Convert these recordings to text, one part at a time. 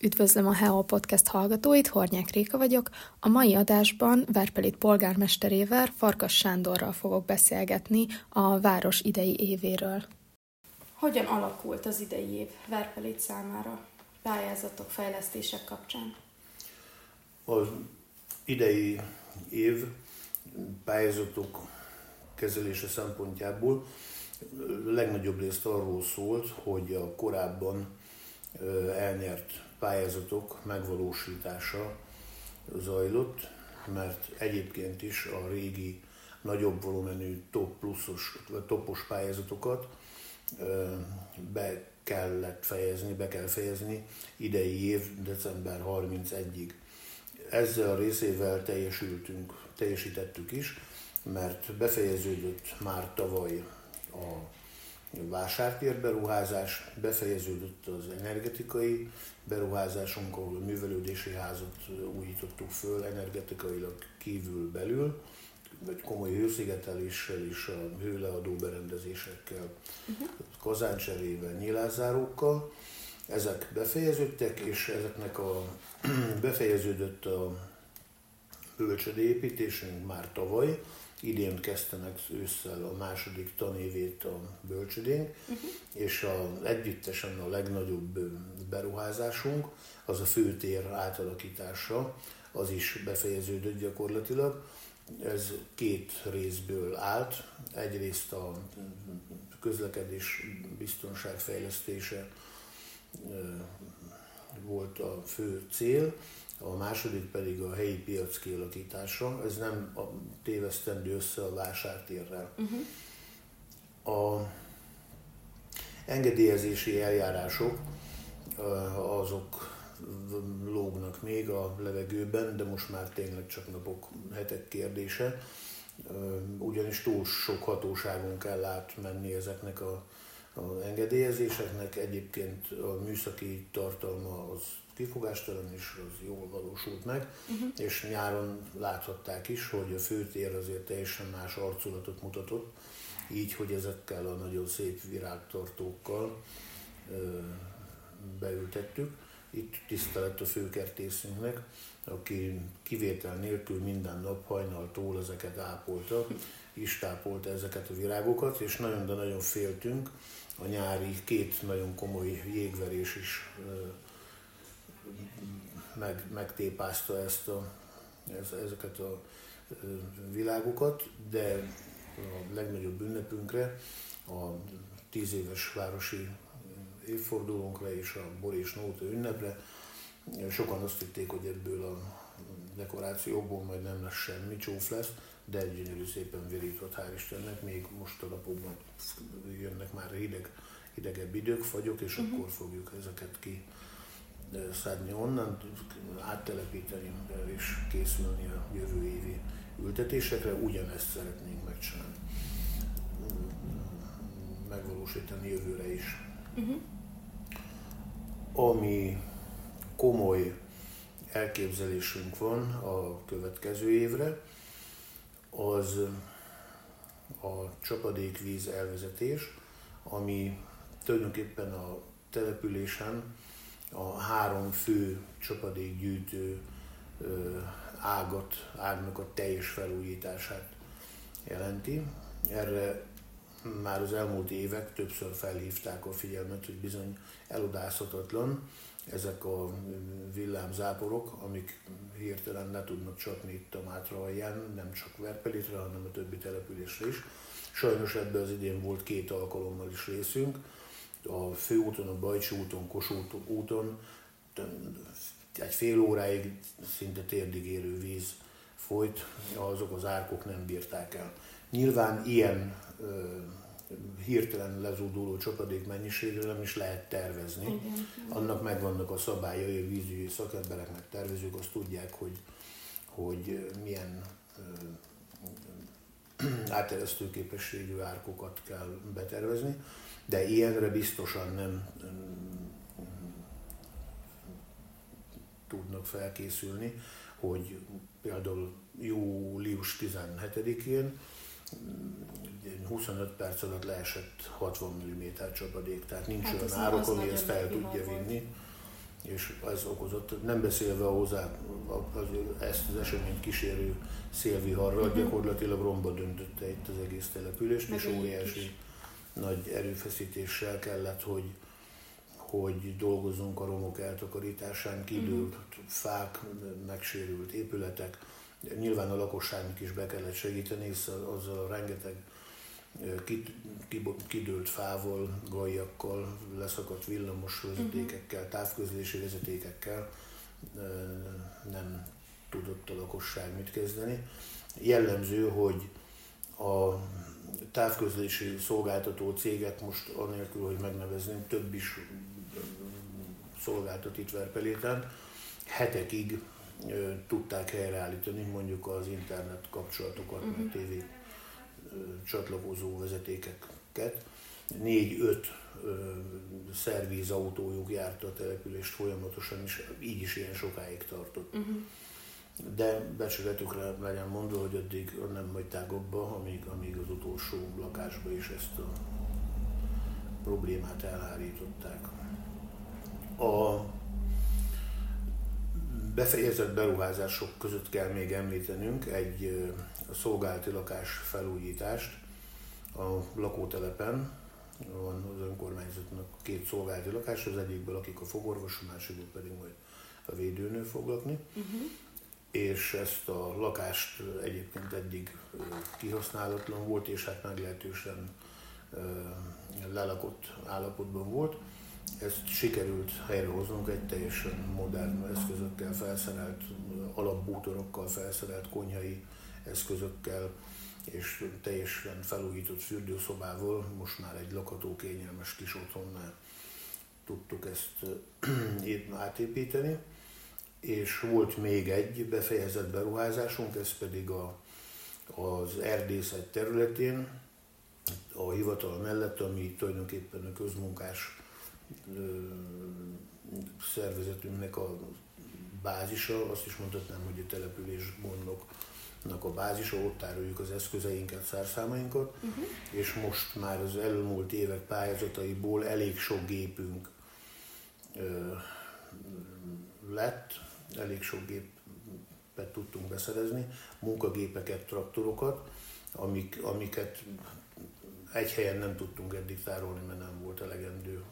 Üdvözlöm a HEO Podcast hallgatóit, Hornyák Réka vagyok. A mai adásban Verpelit polgármesterével, Farkas Sándorral fogok beszélgetni a város idei évéről. Hogyan alakult az idei év Verpelit számára pályázatok, fejlesztések kapcsán? Az idei év pályázatok kezelése szempontjából legnagyobb részt arról szólt, hogy a korábban elnyert pályázatok megvalósítása zajlott, mert egyébként is a régi nagyobb volumenű top pluszos, topos pályázatokat be kellett fejezni, be kell fejezni idei év december 31-ig. Ezzel a részével teljesültünk, teljesítettük is, mert befejeződött már tavaly a vásártérberuházás, befejeződött az energetikai beruházásunk, ahol a művelődési házat újítottuk föl energetikailag kívül belül, vagy komoly hőszigeteléssel és a hőleadó berendezésekkel, uh-huh. kazáncserével, nyilázárókkal. Ezek befejeződtek, és ezeknek a befejeződött a bölcsödépítésünk már tavaly, idén kezdte meg ősszel a második tanévét a bölcsödénk, uh-huh. és a, együttesen a legnagyobb beruházásunk az a főtér átalakítása, az is befejeződött gyakorlatilag. Ez két részből állt. Egyrészt a közlekedés biztonság fejlesztése volt a fő cél, a második pedig a helyi piac kialakítása. Ez nem a tévesztendő össze a vásártérrel. Uh-huh. A engedélyezési eljárások azok lógnak még a levegőben, de most már tényleg csak napok, hetek kérdése, ugyanis túl sok hatóságon kell átmenni ezeknek a, a engedélyezéseknek. Egyébként a műszaki tartalma az kifogástalan is, az jól valósult meg, uh-huh. és nyáron láthatták is, hogy a főtér azért teljesen más arculatot mutatott, így, hogy ezekkel a nagyon szép virágtartókkal ö, beültettük. Itt tisztelet a főkertészünknek, aki kivétel nélkül minden nap hajnaltól ezeket ápolta, is tápolta ezeket a virágokat, és nagyon, de nagyon féltünk. A nyári két nagyon komoly jégverés is meg, megtépázta ezt a, ez, ezeket a világokat, de a legnagyobb ünnepünkre, a tíz éves városi évfordulónkra és a Bor és Nóta ünnepre sokan azt hitték, hogy ebből a dekorációból majd nem lesz semmi, csóf lesz, de egy gyönyörű szépen virított, hál' Istennek, még most a napokban jönnek már hideg, hidegebb idők, fagyok, és uh-huh. akkor fogjuk ezeket ki szedni onnan, áttelepíteni és készülni a jövő évi ültetésekre, ugyanezt szeretnénk megcsinálni. Megvalósítani jövőre is. Uh-huh. Ami komoly elképzelésünk van a következő évre, az a csapadékvíz elvezetés, ami tulajdonképpen a településen a három fő csapadékgyűjtő ágat, ágnak a teljes felújítását jelenti. Erre már az elmúlt évek többször felhívták a figyelmet, hogy bizony elodázhatatlan ezek a villámzáporok, amik hirtelen le tudnak csapni itt a Mátra alján, nem csak Verpelitre, hanem a többi településre is. Sajnos ebben az idén volt két alkalommal is részünk, a főúton, a Bajcsi úton, Kossuth úton egy fél óráig szinte térdig érő víz folyt, azok az árkok nem bírták el. Nyilván ilyen ö, hirtelen lezúduló csapadék mennyiségre nem is lehet tervezni. Igen. Annak megvannak a szabályai, a vízügyi szakemberek, meg tervezők, azt tudják, hogy, hogy milyen áteresztő képességű árkokat kell betervezni de ilyenre biztosan nem tudnak felkészülni, hogy például július 17-én 25 perc alatt leesett 60 mm csapadék, tehát nincs hát olyan árok, ami ezt fel tudja vinni. És ez okozott, nem beszélve hozzá az, ezt az eseményt kísérő szélviharral, uh-huh. gyakorlatilag romba döntötte itt az egész települést, Meg és óriási is. nagy erőfeszítéssel kellett, hogy hogy dolgozunk a romok eltakarításán, kidőlt uh-huh. fák, megsérült épületek. Nyilván a lakosságnak is be kellett segíteni, hisz azzal a rengeteg kidőlt fával, gajakkal, leszakadt villamos vezetékekkel, mhm. távközlési vezetékekkel nem tudott a lakosság mit kezdeni. Jellemző, hogy a távközlési szolgáltató cégek most anélkül, hogy megnevezném, több is szolgáltat itt Verpeléten, hetekig tudták helyreállítani mondjuk az internet kapcsolatokat, uh-huh. meg tévé csatlakozó vezetékeket. Négy-öt szervízautójuk járta a települést folyamatosan, és így is ilyen sokáig tartott. Uh-huh. De becsületükre legyen mondva, hogy addig nem hagyták abba, amíg, amíg az utolsó lakásba is ezt a problémát elhárították. A befejezett beruházások között kell még említenünk egy a szolgálati lakás felújítást a lakótelepen. Van az önkormányzatnak két szolgálati lakás, az egyikből lakik a fogorvos, a másikból pedig majd a védőnő fog lakni. Uh-huh. És ezt a lakást egyébként eddig kihasználatlan volt, és hát meglehetősen lelakott állapotban volt. Ezt sikerült helyrehoznunk egy teljesen modern eszközökkel felszerelt, alapbútorokkal felszerelt konyhai eszközökkel és teljesen felújított fürdőszobával, most már egy lakható kényelmes kis otthonnál tudtuk ezt átépíteni. És volt még egy befejezett beruházásunk, ez pedig a, az erdészet területén, a hivatal mellett, ami tulajdonképpen a közmunkás szervezetünknek a bázisa, azt is mondhatnám, hogy a település gondok a bázisa, ott tároljuk az eszközeinket, szerszámainkat, uh-huh. és most már az elmúlt évek pályázataiból elég sok gépünk ö, lett, elég sok gépet tudtunk beszerezni, munkagépeket, traktorokat, amik, amiket egy helyen nem tudtunk eddig tárolni, mert nem volt elegendő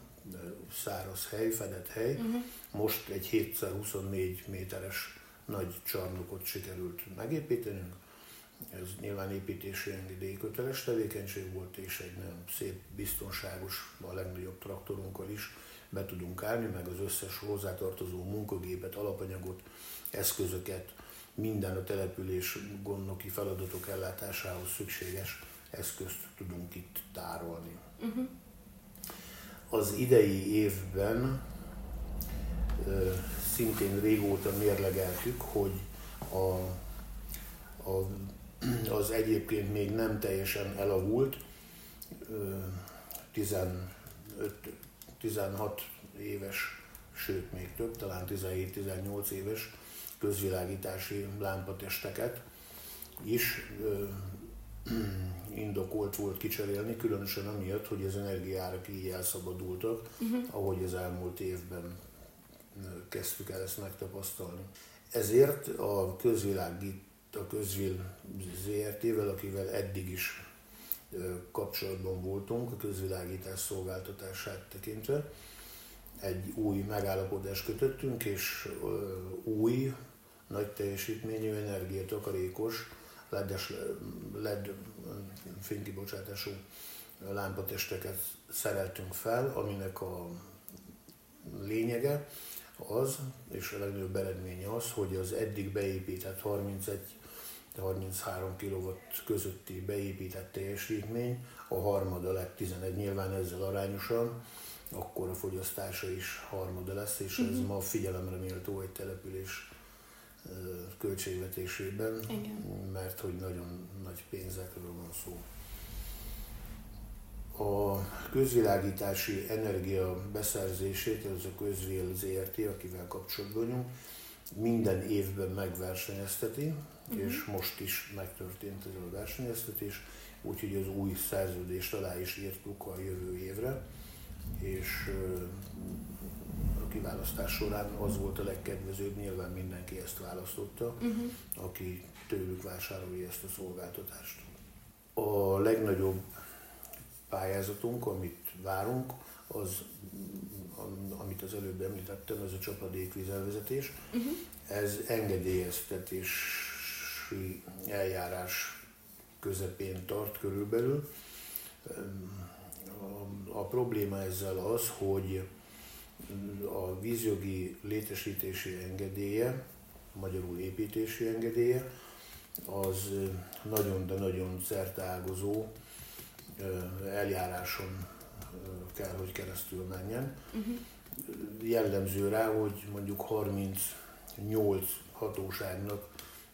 száraz hely, fedett hely. Uh-huh. Most egy 724 méteres nagy csarnokot sikerült megépítenünk. Ez nyilván építési engedély köteles tevékenység volt, és egy nagyon szép, biztonságos, a legnagyobb traktorunkkal is be tudunk állni, meg az összes hozzátartozó munkagépet, alapanyagot, eszközöket, minden a település gondnoki feladatok ellátásához szükséges eszközt tudunk itt tárolni. Uh-huh. Az idei évben szintén régóta mérlegeltük, hogy a, a, az egyébként még nem teljesen elavult 15, 16 éves, sőt még több, talán 17-18 éves közvilágítási lámpatesteket is indokolt volt kicserélni, különösen amiatt, hogy az energiárak így elszabadultak, uh-huh. ahogy az elmúlt évben kezdtük el ezt megtapasztalni. Ezért a közvilágít, a közvil ZRT-vel, akivel eddig is kapcsolatban voltunk a közvilágítás szolgáltatását tekintve, egy új megállapodást kötöttünk, és új, nagy teljesítményű, energiatakarékos, LED-es, LED fénykibocsátású lámpatesteket szereltünk fel, aminek a lényege, az, és a legnagyobb eredménye az, hogy az eddig beépített 31 33 kW közötti beépített teljesítmény, a harmada lett 11 nyilván ezzel arányosan, akkor a fogyasztása is harmada lesz, és ez uh-huh. ma figyelemre méltó egy település költségvetésében, Igen. mert hogy nagyon nagy pénzekről van szó a közvilágítási energia beszerzését, ez a közvél ZRT, akivel kapcsolatban vagyunk, minden évben megversenyezteti, uh-huh. és most is megtörtént ez a versenyeztetés, úgyhogy az új szerződést alá is írtuk a jövő évre, és a kiválasztás során az volt a legkedvezőbb, nyilván mindenki ezt választotta, uh-huh. aki tőlük vásárolja ezt a szolgáltatást. A legnagyobb pályázatunk, amit várunk, az, amit az előbb említettem, ez a csapadékvízelvezetés. Uh-huh. Ez engedélyeztetési eljárás közepén tart körülbelül. A, a probléma ezzel az, hogy a vízjogi létesítési engedélye, magyarul építési engedélye, az nagyon, de nagyon szerteágozó eljáráson kell, hogy keresztül menjen. Uh-huh. Jellemző rá, hogy mondjuk 38 hatóságnak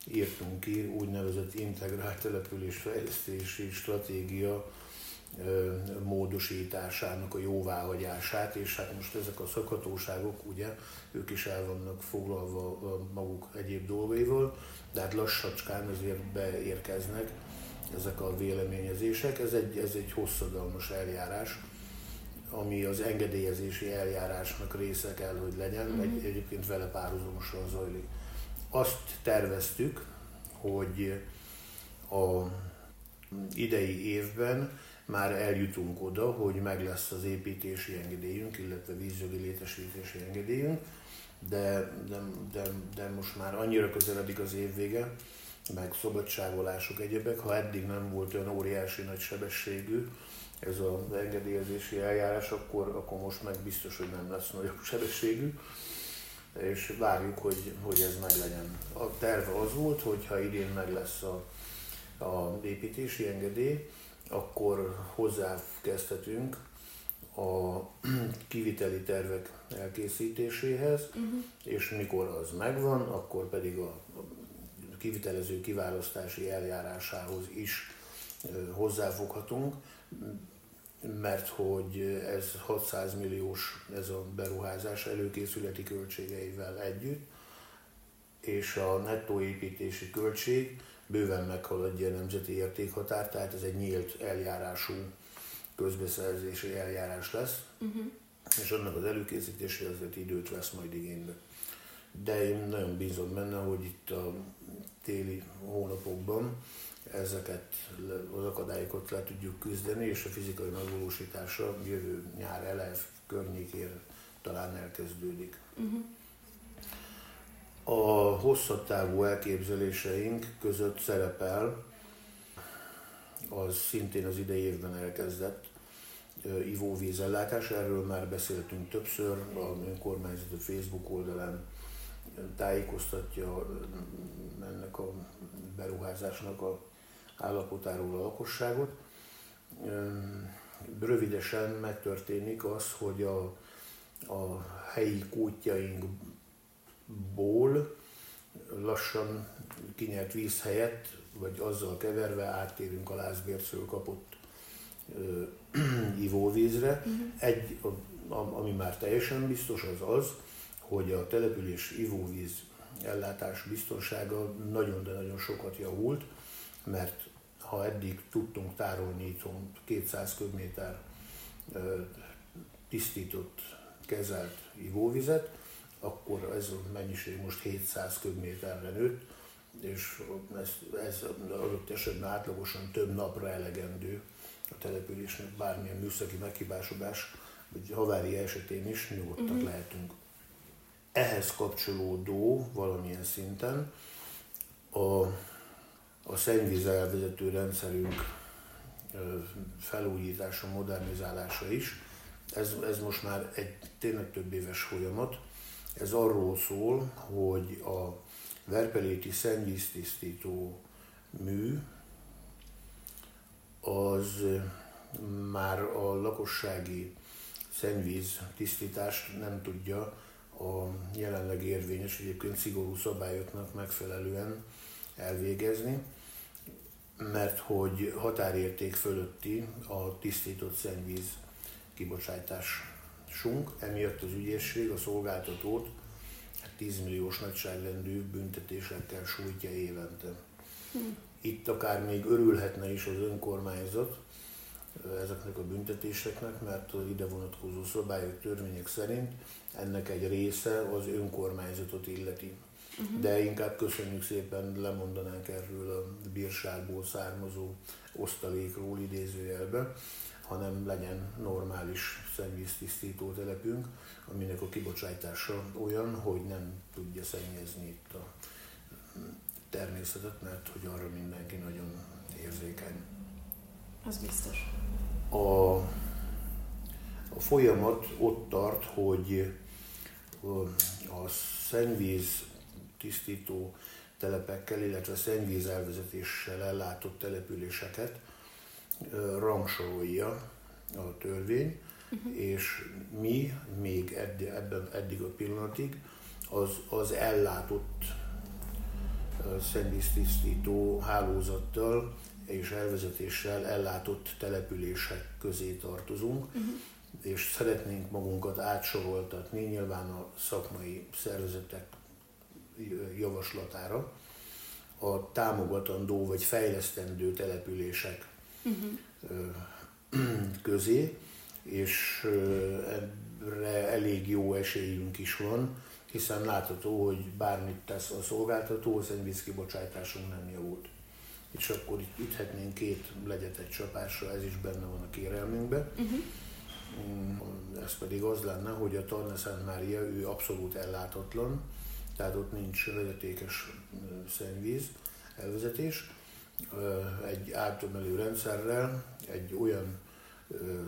írtunk ki úgynevezett integrált településfejlesztési stratégia módosításának a jóváhagyását, és hát most ezek a szakhatóságok, ugye, ők is el vannak foglalva maguk egyéb dolgaival, de hát lassacskán azért beérkeznek ezek a véleményezések. Ez egy, ez egy hosszadalmas eljárás, ami az engedélyezési eljárásnak része kell, hogy legyen, mm-hmm. egy, egyébként vele párhuzamosan zajlik. Azt terveztük, hogy a idei évben már eljutunk oda, hogy meg lesz az építési engedélyünk, illetve vízjogi létesítési engedélyünk, de, de, de, de most már annyira közeledik az év vége, meg szabadságolások egyebek, ha eddig nem volt olyan óriási nagy sebességű ez az engedélyezési eljárás, akkor, akkor most meg biztos, hogy nem lesz nagyobb sebességű, és várjuk, hogy, hogy ez meg legyen. A terve az volt, hogy ha idén meg lesz a, a építési engedély, akkor hozzákezdhetünk a kiviteli tervek elkészítéséhez, uh-huh. és mikor az megvan, akkor pedig a kivitelező kiválasztási eljárásához is hozzáfoghatunk, mert hogy ez 600 milliós ez a beruházás előkészületi költségeivel együtt, és a nettó építési költség bőven meghaladja a nemzeti értékhatárt, tehát ez egy nyílt eljárású közbeszerzési eljárás lesz, uh-huh. és annak az előkészítése azért időt vesz majd igénybe. De én nagyon bízom benne, hogy itt a téli hónapokban ezeket az akadályokat le tudjuk küzdeni, és a fizikai megvalósítása jövő nyár elev környékén talán elkezdődik. Uh-huh. A hosszabb távú elképzeléseink között szerepel az szintén az idei évben elkezdett ivóvízellátás, erről már beszéltünk többször, a önkormányzat a Facebook oldalán tájékoztatja ennek a beruházásnak a állapotáról a lakosságot. Rövidesen megtörténik az, hogy a, a helyi kútjainkból lassan kinyert víz helyett, vagy azzal keverve áttérünk a lázbércről kapott ö, ivóvízre. Uh-huh. Egy, a, ami már teljesen biztos, az az, hogy a település ivóvíz ellátás biztonsága nagyon, de nagyon sokat javult, mert ha eddig tudtunk tárolni itthon 200 köbméter tisztított, kezelt ivóvizet, akkor ez a mennyiség most 700 köbméterre nőtt, és ez, ez adott esetben átlagosan több napra elegendő a településnek, bármilyen műszaki meghibásodás, vagy havária esetén is nyugodtak uh-huh. lehetünk. Ehhez kapcsolódó valamilyen szinten a a szennyvíz elvezető rendszerünk felújítása, modernizálása is. Ez, ez most már egy tényleg több éves folyamat. Ez arról szól, hogy a verpeléti szennyvíztisztító mű az már a lakossági szennyvíz tisztítást nem tudja a jelenleg érvényes, egyébként szigorú szabályoknak megfelelően elvégezni, mert hogy határérték fölötti a tisztított szennyvíz kibocsátásunk, emiatt az ügyészség a szolgáltatót 10 milliós nagyságrendű büntetésekkel sújtja évente. Hm. Itt akár még örülhetne is az önkormányzat, ezeknek a büntetéseknek, mert a ide vonatkozó szabályok, törvények szerint ennek egy része az önkormányzatot illeti. Uh-huh. De inkább köszönjük szépen, lemondanánk erről a bírságból származó osztalékról idézőjelbe, hanem legyen normális szennyvíztisztító telepünk, aminek a kibocsátása olyan, hogy nem tudja szennyezni itt a természetet, mert hogy arra mindenki nagyon érzékeny. Az biztos. A, a folyamat ott tart, hogy a szennyvíz tisztító telepekkel, illetve szennyvíz elvezetéssel ellátott településeket rangsorolja a törvény, uh-huh. és mi még eddig, ebben, eddig a pillanatig az, az ellátott szennyvíztisztító hálózattal és elvezetéssel ellátott települések közé tartozunk, uh-huh. és szeretnénk magunkat átsoroltatni nyilván a szakmai szervezetek javaslatára a támogatandó vagy fejlesztendő települések uh-huh. közé, és erre elég jó esélyünk is van, hiszen látható, hogy bármit tesz a szolgáltató, a szennyvízkibocsátásunk nem javult. És akkor itt üthetnénk két legyetet csapásra, ez is benne van a kérelmünkben. Uh-huh. Ez pedig az lenne, hogy a Tarna Szent Mária, ő abszolút ellátatlan, tehát ott nincs vezetékes szennyvíz elvezetés. Egy áttömelő rendszerrel egy olyan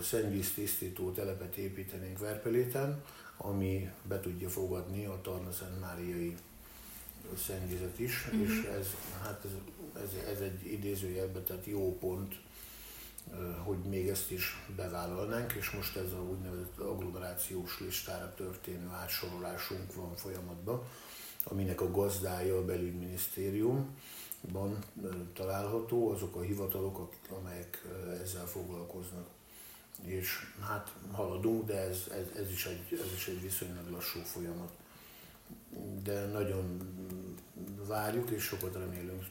szennyvíz tisztító telepet építenénk Verpeléten, ami be tudja fogadni a Tarna Szent Máriai szennyvizet is, uh-huh. és ez, hát ez, ez, ez egy idézőjelben, tehát jó pont, hogy még ezt is bevállalnánk, és most ez a úgynevezett agglomerációs listára történő átsorolásunk van folyamatban, aminek a gazdája a belügyminisztériumban található, azok a hivatalok, amelyek ezzel foglalkoznak. És hát haladunk, de ez, ez, ez, is egy, ez is egy viszonylag lassú folyamat. De nagyon várjuk és sokat remélünk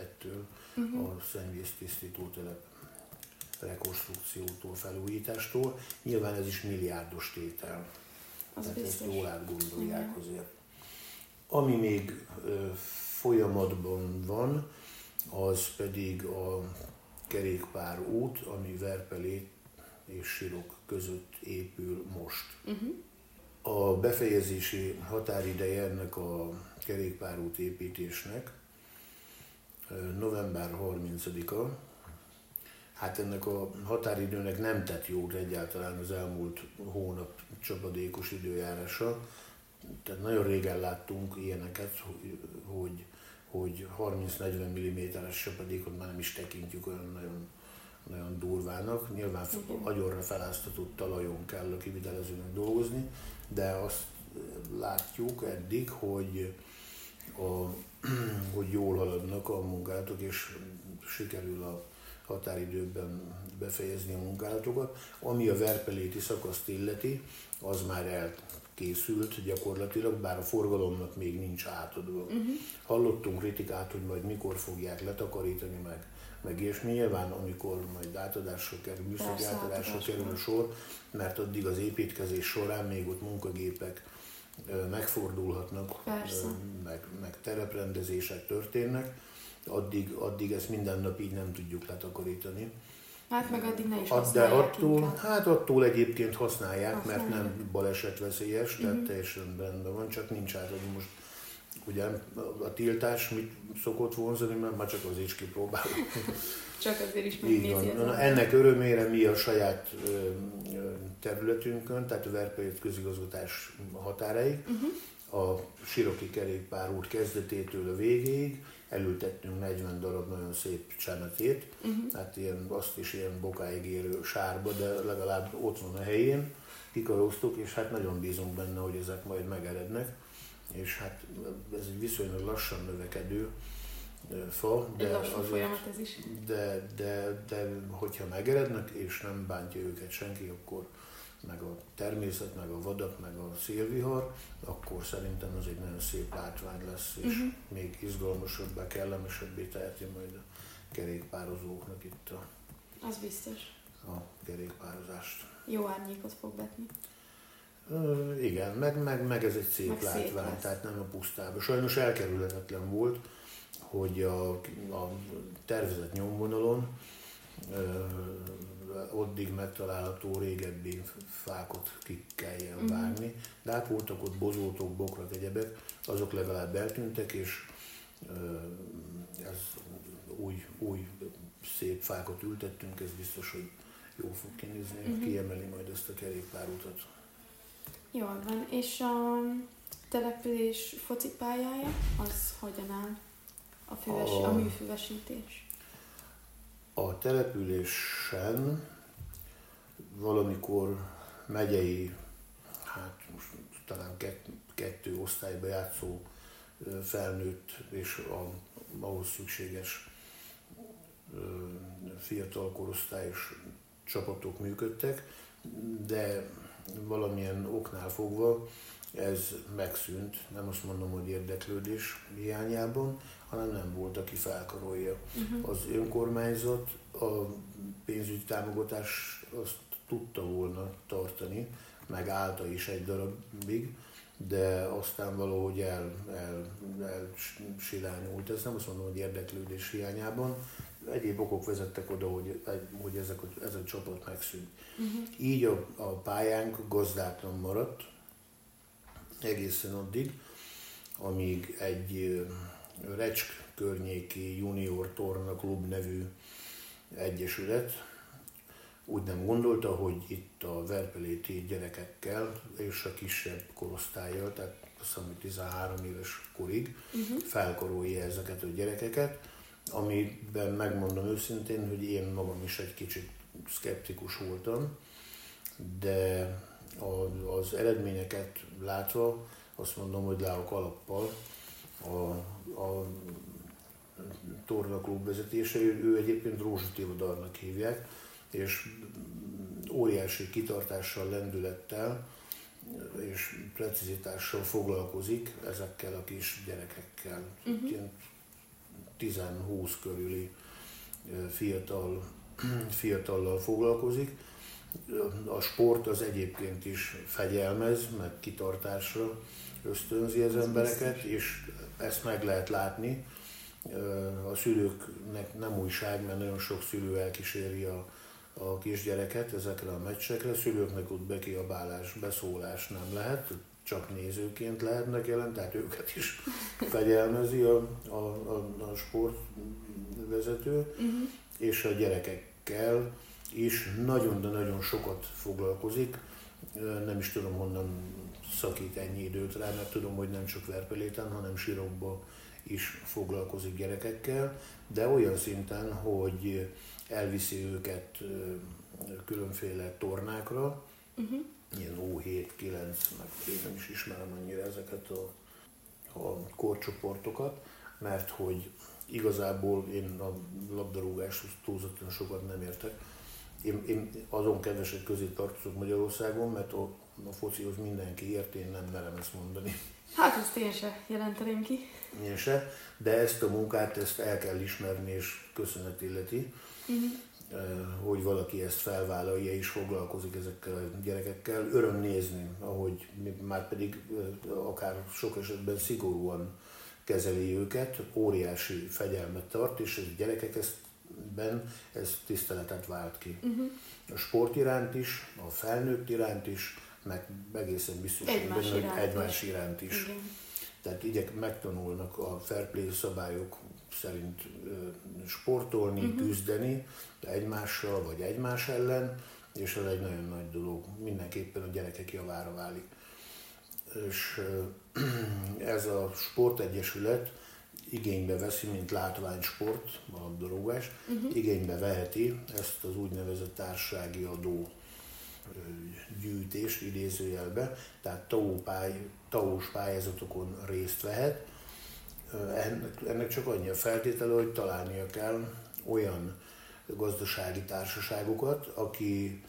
ettől uh-huh. a szennyvíz tisztító telep rekonstrukciótól, felújítástól. Nyilván ez is milliárdos tétel. Az Tehát biztos. ezt jól átgondolják azért. Ami még folyamatban van, az pedig a kerékpár út, ami Verpelét és Sirok között épül most. Uh-huh. A befejezési határideje ennek a kerékpárút építésnek november 30-a. Hát ennek a határidőnek nem tett jót egyáltalán az elmúlt hónap csapadékos időjárása tehát nagyon régen láttunk ilyeneket, hogy, hogy 30-40 mm-es csapadékot már nem is tekintjük olyan nagyon, nagyon durvának. Nyilván agyonra feláztatott talajon kell a kivitelezőnek dolgozni, de azt látjuk eddig, hogy, a, hogy jól haladnak a munkálatok, és sikerül a határidőben befejezni a munkálatokat. Ami a verpeléti szakaszt illeti, az már el, készült gyakorlatilag, bár a forgalomnak még nincs átadva. Uh-huh. Hallottunk kritikát, hogy majd mikor fogják letakarítani meg, meg és mi nyilván, amikor majd átadásra kerül, műszaki átadásra kerül a sor, mert addig az építkezés során még ott munkagépek megfordulhatnak, meg, meg tereprendezések történnek, addig, addig ezt minden nap így nem tudjuk letakarítani. Hát meg addig ne is De attól, hát attól egyébként használják, használják. mert nem balesetveszélyes, tehát uh-huh. teljesen rendben van, csak nincs átadni most ugye a tiltás mit szokott vonzani, mert már csak az is kipróbálom. csak azért is megnézi. Ennek örömére mi a saját területünkön, tehát a Verpejött közigazgatás határaig, uh-huh. a Siroki kerékpárút kezdetétől a végéig, elültettünk 40 darab nagyon szép csemetét, uh-huh. hát ilyen, azt is ilyen bokáig érő sárba, de legalább ott van a helyén, kikaróztuk, és hát nagyon bízunk benne, hogy ezek majd megerednek, és hát ez egy viszonylag lassan növekedő fa, de, azért, is. De, de, de hogyha megerednek, és nem bántja őket senki, akkor meg a természet, meg a vadak, meg a szélvihar, akkor szerintem az egy nagyon szép látvány lesz, és uh-huh. még izgalmasabbá, kellemesebbé teheti majd a kerékpározóknak itt a az biztos. a kerékpározást. Jó árnyékot fog vetni. Ö, igen, meg, meg, meg ez egy szép Meg szép látvány, lesz. tehát nem a pusztában. Sajnos elkerülhetetlen volt, hogy a, a tervezett nyomvonalon ö, oddig megtalálható régebbi fákot ki kelljen Mhm. vágni, de hát voltak ott bozótok, bokrak, egyebek, azok legalább eltűntek, és ez új, új szép fákat ültettünk, ez biztos, hogy jó fog kinézni, Mhm. kiemeli majd ezt a kerékpárutat. Jól van. És a település focipályája, az hogyan áll? A, füves, a A- műfüvesítés. A településen valamikor megyei, hát most talán kett, kettő osztályba játszó felnőtt és a, ahhoz szükséges fiatal korosztályos csapatok működtek, de valamilyen oknál fogva ez megszűnt, nem azt mondom, hogy érdeklődés hiányában, hanem nem volt, aki felkarolja. Uh-huh. Az önkormányzat a pénzügyi támogatást azt tudta volna tartani, meg állta is egy darabig, de aztán valahogy el, el, el silányult. Ez nem azt mondom, hogy érdeklődés hiányában. Egyéb okok vezettek oda, hogy, hogy ezek, ez a csapat megszűnt. Uh-huh. Így a, a pályánk gazdátlan maradt egészen addig, amíg egy Recsk környéki junior torna klub nevű egyesület úgy nem gondolta, hogy itt a verpeléti gyerekekkel és a kisebb korosztályjal, tehát azt hiszem, hogy 13 éves korig Uh-huh. felkarolja ezeket a gyerekeket, amiben megmondom őszintén, hogy én magam is egy kicsit szkeptikus voltam, de az eredményeket látva azt mondom, hogy le a kalappal a, a tornaklub vezetése, ő, ő egyébként Rózsa Tivodarnak hívják, és óriási kitartással, lendülettel és precizitással foglalkozik ezekkel a kis gyerekekkel. Mhm. Ilyen 10-20 körüli fiatal, fiatallal foglalkozik. A sport az egyébként is fegyelmez, meg kitartásra ösztönzi az embereket, és ezt meg lehet látni. A szülőknek nem újság, mert nagyon sok szülő elkíséri a, a kisgyereket ezekre a meccsekre. Szülőknek ott bekiabálás, beszólás nem lehet, csak nézőként lehetnek jelen, tehát őket is fegyelmezi a, a, a, a sportvezető, Uh-huh. és a gyerekekkel is nagyon, de nagyon sokat foglalkozik. Nem is tudom, honnan szakít ennyi időt rá, mert tudom, hogy nem csak Verpeléten, hanem Sirokba is foglalkozik gyerekekkel, de olyan szinten, hogy elviszi őket különféle tornákra, Uh-huh. ilyen O7, 9, meg én nem is ismerem annyira ezeket a, a korcsoportokat, mert hogy igazából én a labdarúgáshoz túlzottan sokat nem értek. Én, én azon kevesek közé tartozok Magyarországon, mert a, a focihoz mindenki ért, én nem merem ezt mondani. Hát ezt én se jelenteném ki. Én se, de ezt a munkát ezt el kell ismerni és köszönet illeti. Uh-huh. Hogy valaki ezt felvállalja és foglalkozik ezekkel a gyerekekkel. Öröm nézni, ahogy már pedig eh, akár sok esetben szigorúan kezeli őket, óriási fegyelmet tart, és a gyerekek eztben ez tiszteletet vált ki. Uh-huh. A sport iránt is, a felnőtt iránt is, meg egészen biztos, Egymás benne, hogy iránt egymás is. iránt is. Igen. Tehát igyek megtanulnak a fair play szabályok szerint sportolni, uh-huh. küzdeni egymással vagy egymás ellen, és ez egy nagyon nagy dolog. Mindenképpen a gyerekek javára válik. És ez a sportegyesület igénybe veszi, mint látványsport, a labdarúgás, Uh-huh. igénybe veheti ezt az úgynevezett társasági adó gyűjtést idézőjelbe, tehát TAO pály, TAO-s pályázatokon részt vehet. Ennek csak annyi a feltétele, hogy találnia kell olyan gazdasági társaságokat, aki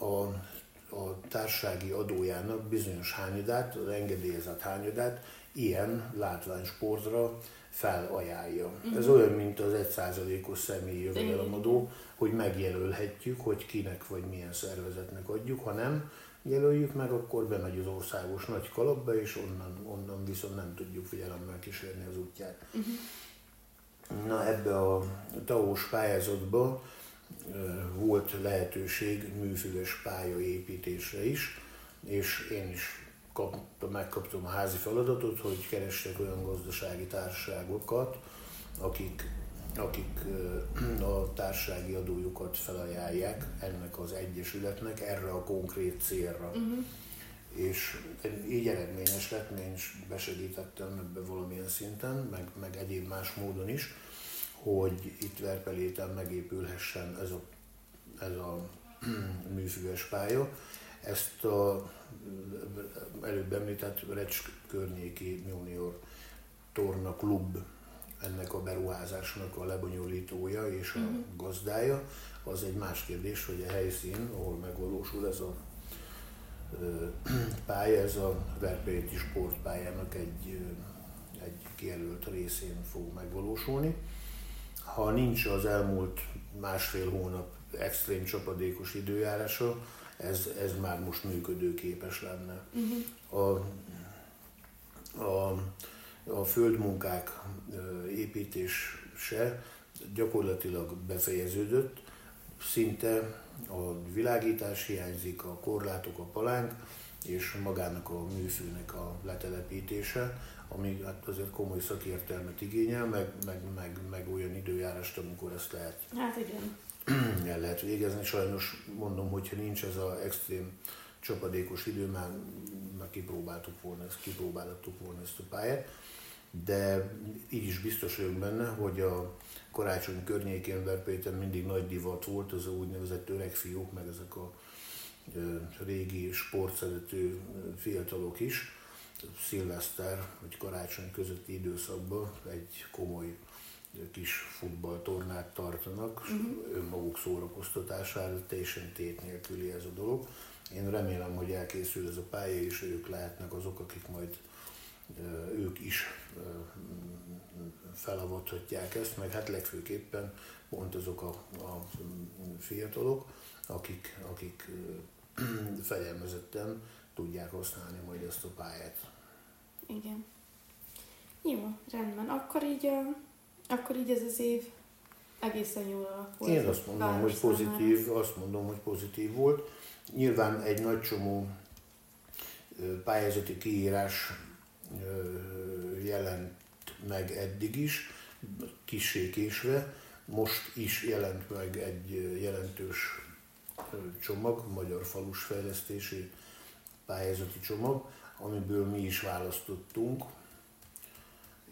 a a társági adójának bizonyos hányadát, az engedélyezett hányadát ilyen látványsportra felajánlja. Uh-huh. Ez olyan, mint az 1%-os személyi jövedelemadó, hogy megjelölhetjük, hogy kinek vagy milyen szervezetnek adjuk, ha nem jelöljük meg, akkor bemegy az országos nagy kalapba, és onnan, onnan viszont nem tudjuk figyelemmel kísérni az útját. Uh-huh. Na ebbe a TAOS pályázatba volt lehetőség műfüves pályaépítésre is, és én is kap, megkaptam a házi feladatot, hogy keressek olyan gazdasági társaságokat, akik, akik a társasági adójukat felajánlják ennek az egyesületnek erre a konkrét célra. Uh-huh. És így eredményes lett, én is besegítettem ebbe valamilyen szinten, meg, meg egyéb más módon is, hogy itt Verpeléten megépülhessen ez a, ez a műfüves pálya. Ezt a előbb említett Recs környéki junior torna klub ennek a beruházásnak a lebonyolítója és a uh-huh. gazdája. Az egy más kérdés, hogy a helyszín, ahol megvalósul ez a pálya, ez a Verpéti sportpályának egy, egy kijelölt részén fog megvalósulni. Ha nincs az elmúlt másfél hónap extrém csapadékos időjárása, ez, ez már most működőképes lenne. Uh-huh. A, a, a földmunkák építése gyakorlatilag befejeződött, szinte a világítás hiányzik, a korlátok, a palánk, és magának a műfőnek a letelepítése, ami hát azért komoly szakértelmet igényel, meg, meg, meg, meg olyan időjárást, amikor ezt lehet. Hát igen. el lehet végezni. Sajnos mondom, hogyha nincs ez az extrém csapadékos idő, már, már kipróbáltuk volna, ezt, kipróbáltuk volna ezt a pályát, de így is biztos vagyok benne, hogy a karácsony környékén Verpéten mindig nagy divat volt, az a úgynevezett öreg fiúk, meg ezek a régi sportszerető fiatalok is, szilveszter vagy karácsony közötti időszakban egy komoly kis futballtornát tartanak, uh-huh. önmaguk szórakoztatására, teljesen tét nélküli ez a dolog. Én remélem, hogy elkészül ez a pálya, és ők lehetnek azok, akik majd ők is felavathatják ezt, meg hát legfőképpen pont azok a, a fiatalok, akik, akik fegyelmezetten tudják használni majd ezt a pályát. Igen. Jó, rendben. Akkor így akkor így ez az év egészen jól alakult. Én azt mondom, hogy pozitív, számára. azt mondom, hogy pozitív volt. Nyilván egy nagy csomó pályázati kiírás jelent meg eddig is, késve. Most is jelent meg egy jelentős csomag, Magyar Falus Fejlesztési Pályázati Csomag, amiből mi is választottunk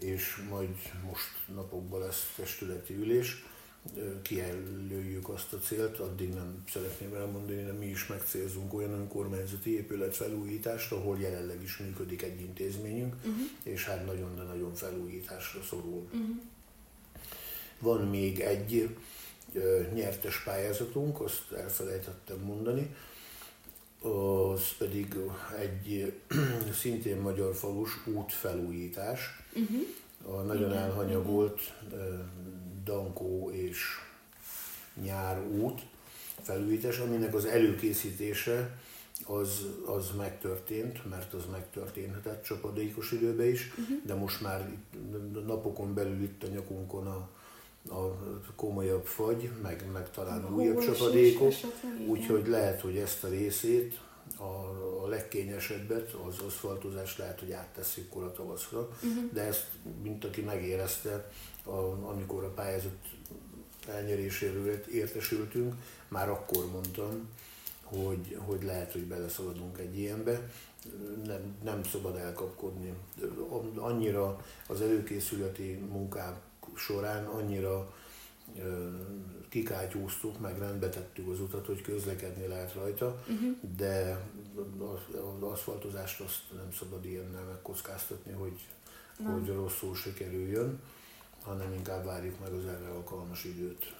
és majd most napokban lesz testületi ülés, kijelöljük azt a célt, addig nem szeretném elmondani, de mi is megcélzunk olyan önkormányzati épület felújítást, ahol jelenleg is működik egy intézményünk, uh-huh. és hát nagyon, de nagyon felújításra szorul. Uh-huh. Van még egy nyertes pályázatunk, azt elfelejtettem mondani, az pedig egy szintén magyar falus útfelújítás. Uh-huh. A nagyon Igen. elhanyagolt Dankó és Nyár út felújítás, aminek az előkészítése az, az megtörtént, mert az megtörténhetett csapadékos időben is, uh-huh. de most már napokon belül itt a nyakunkon a, a komolyabb fagy, meg, meg talán a újabb csapadékok, úgyhogy lehet, hogy ezt a részét, a, a legkényesebbet, az aszfaltozást lehet, hogy áttesszük kora tavaszra, uh-huh. de ezt, mint aki megérezte, a, amikor a pályázat elnyeréséről értesültünk, már akkor mondtam, hogy, hogy lehet, hogy beleszaladunk egy ilyenbe. Nem, nem szabad elkapkodni. Annyira az előkészületi munkák során annyira kikátyúztuk, meg rendbe tettük az utat, hogy közlekedni lehet rajta, uh-huh. de az aszfaltozást azt nem szabad ilyennel megkockáztatni, hogy, nem. hogy rosszul sikerüljön, hanem inkább várjuk meg az erre alkalmas időt.